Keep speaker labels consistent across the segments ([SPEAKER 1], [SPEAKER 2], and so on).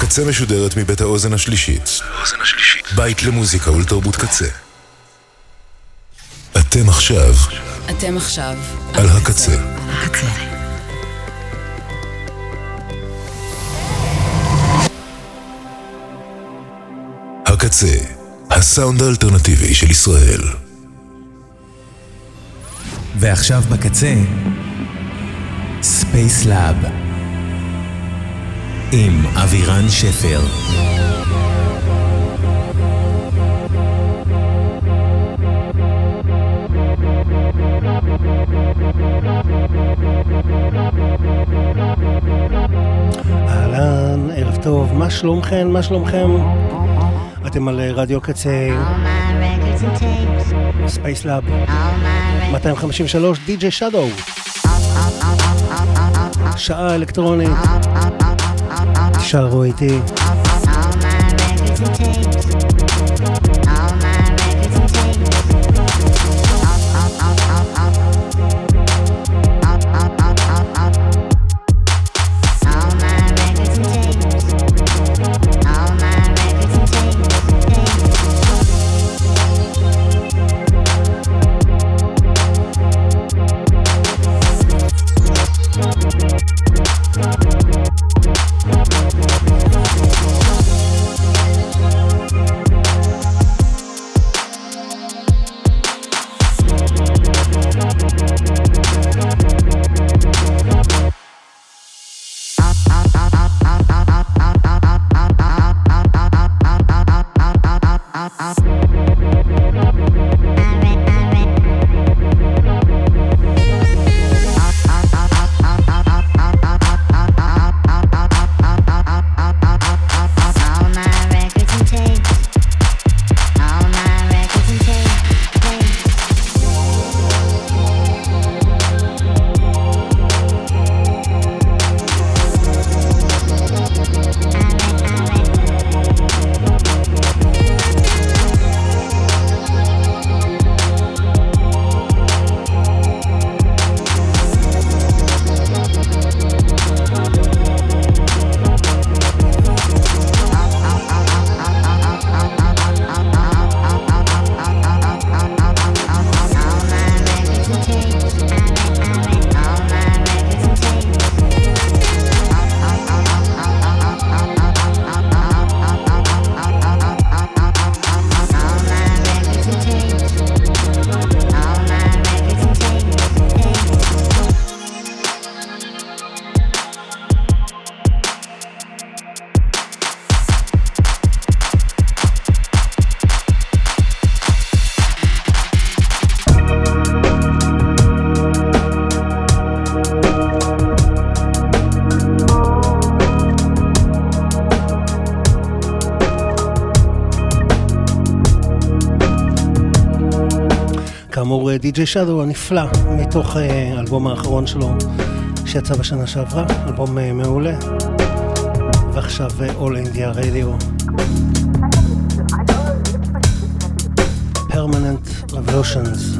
[SPEAKER 1] הקצה משודרת מבית האוזן השלישית. בית למוזיקה ולתרבות קצה. אתם עכשיו
[SPEAKER 2] אתם עכשיו
[SPEAKER 1] על הקצה.
[SPEAKER 2] הקצה.
[SPEAKER 1] הקצה, הסאונד האלטרנטיבי של ישראל.
[SPEAKER 3] ועכשיו בקצה, Spacelab עם אבירן שפר.
[SPEAKER 4] אהלן, ערב טוב, מה שלומכם? מה שלומכם? אתם על אה, רדיו קצה, ספייס לאב, 253, די.ג'יי שדו. שעה אלקטרונית, Charo était. כאמור, די.ג'יי הנפלא, מתוך אה, האלבום האחרון שלו, שיצא בשנה שעברה, אלבום אה, מעולה. ועכשיו אה, All India Radio. Permanent Revolutions.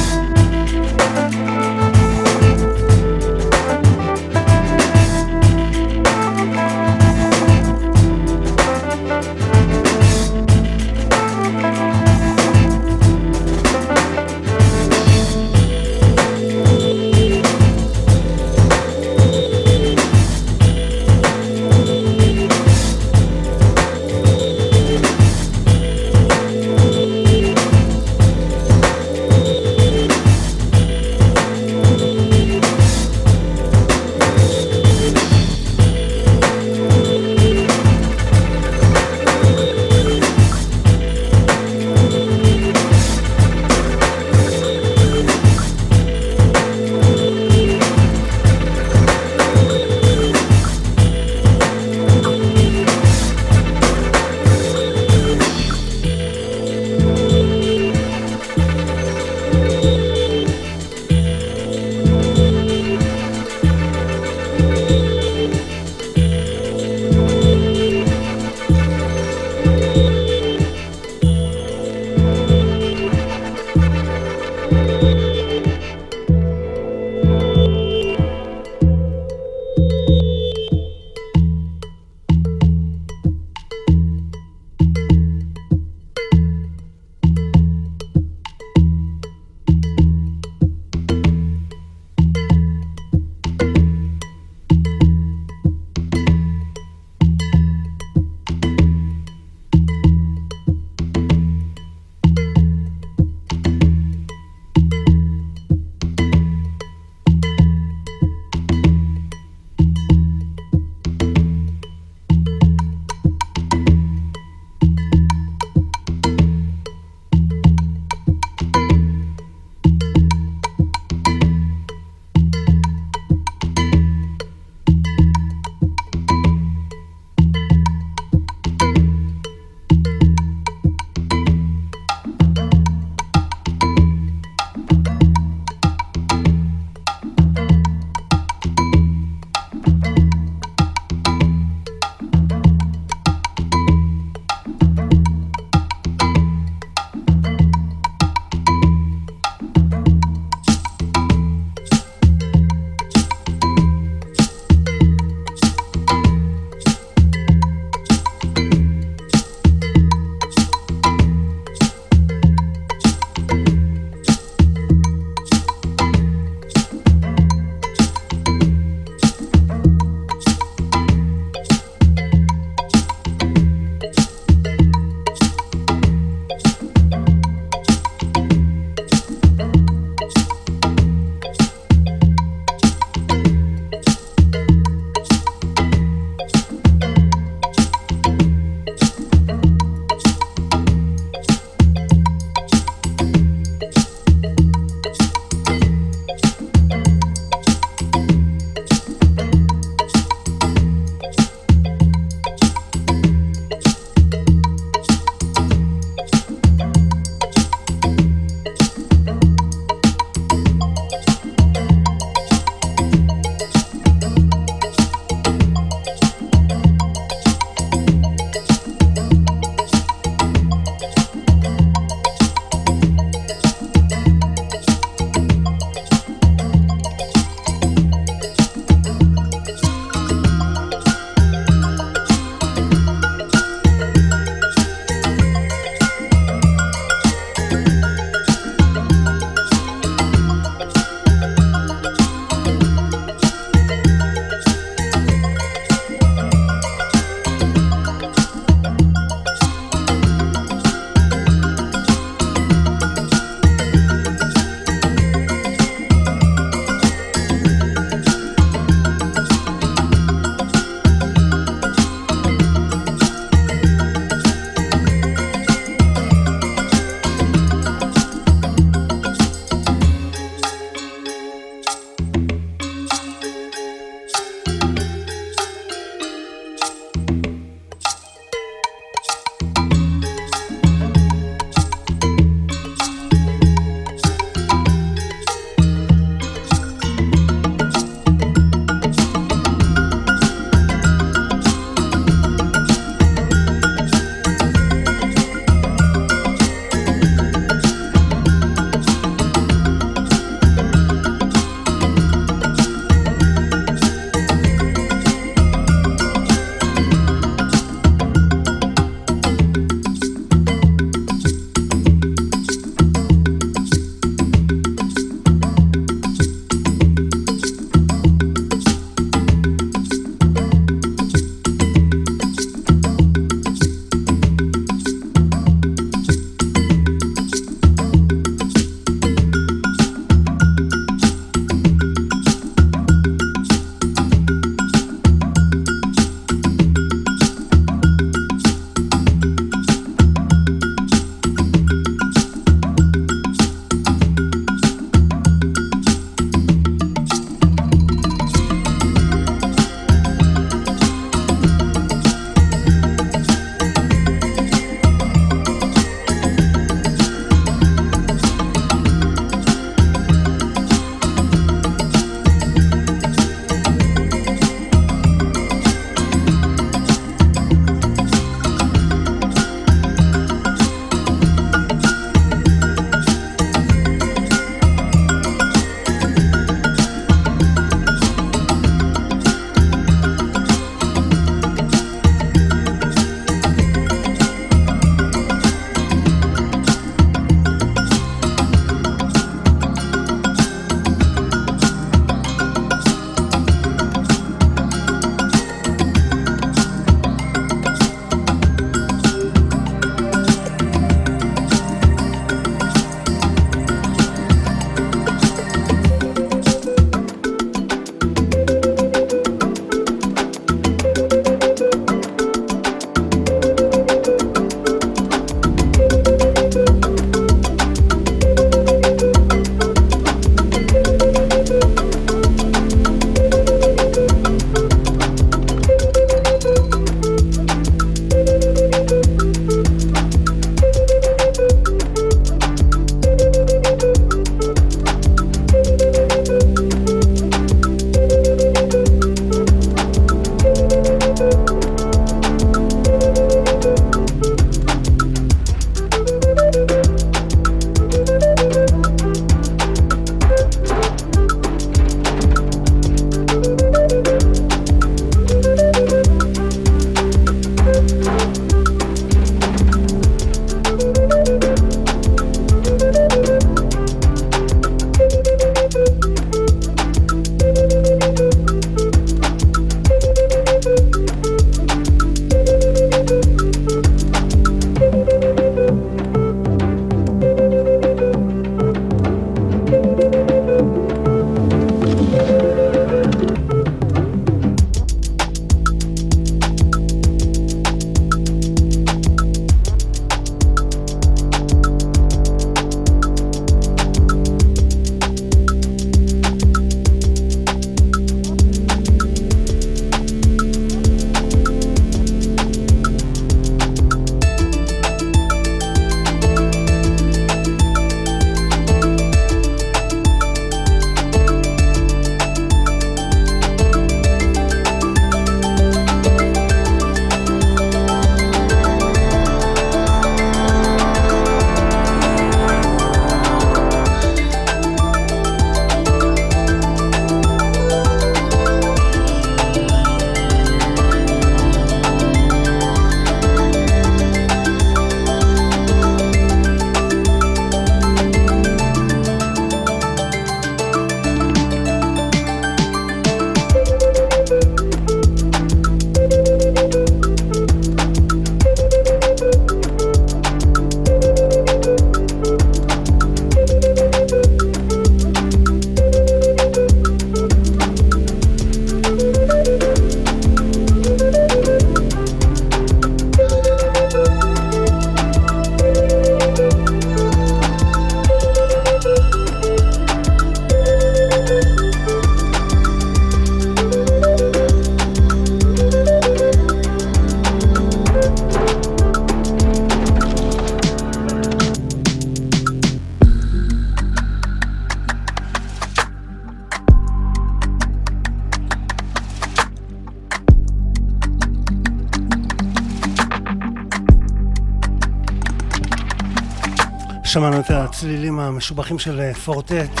[SPEAKER 4] המשובחים של אה, Four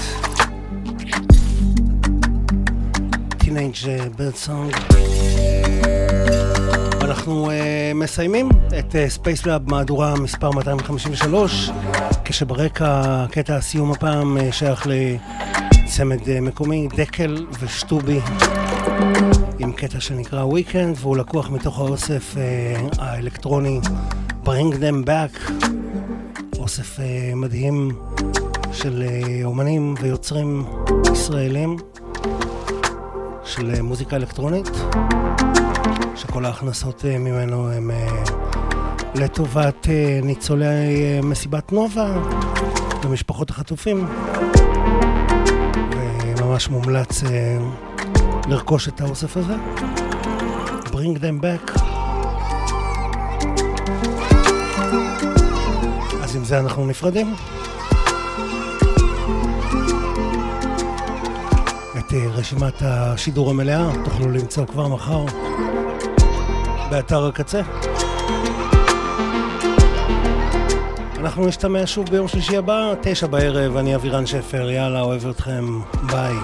[SPEAKER 4] Tet. Teenage Birdsong. אנחנו אה, מסיימים את Space אה, מהדורה מספר 253, כשברקע קטע הסיום הפעם אה, שייך לצמד אה, מקומי, דקל ושטובי, עם קטע שנקרא Weekend, והוא לקוח מתוך האוסף אה, האלקטרוני Bring Them Back. אוסף uh, מדהים של uh, אומנים ויוצרים ישראלים של uh, מוזיקה אלקטרונית, שכל ההכנסות ממנו הם לטובת ניצולי מסיבת נובה ומשפחות החטופים, וממש מומלץ לרכוש את האוסף הזה. Bring them back. עם זה אנחנו נפרדים. את אה, רשימת השידור המלאה תוכלו למצוא כבר מחר באתר הקצה. אנחנו נשתמע שוב ביום שלישי הבא, תשע בערב, אני אבירן שפר, יאללה, אוהב אתכם, ביי.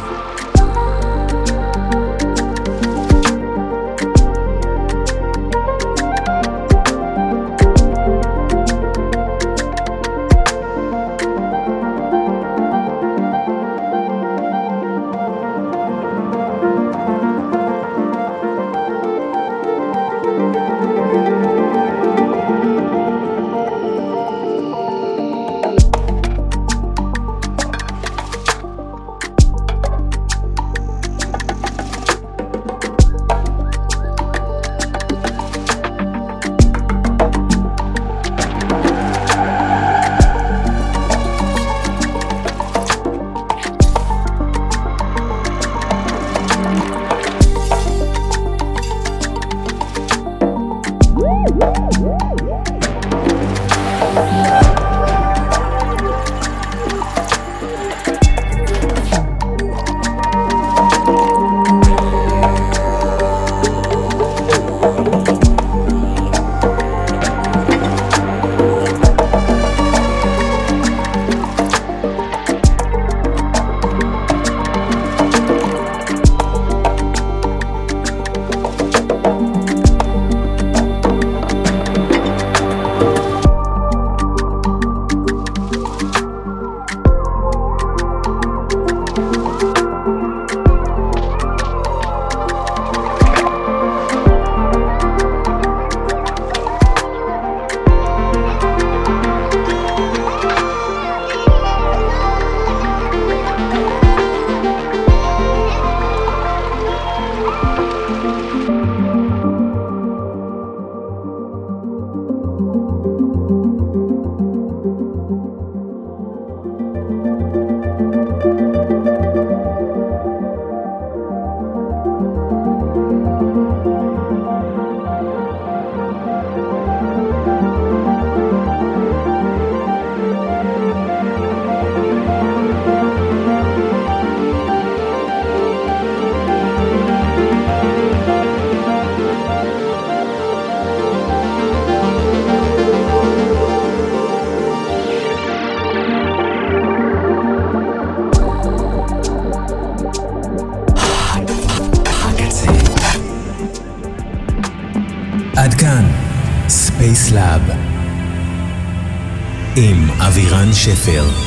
[SPEAKER 3] עם אבירן שפר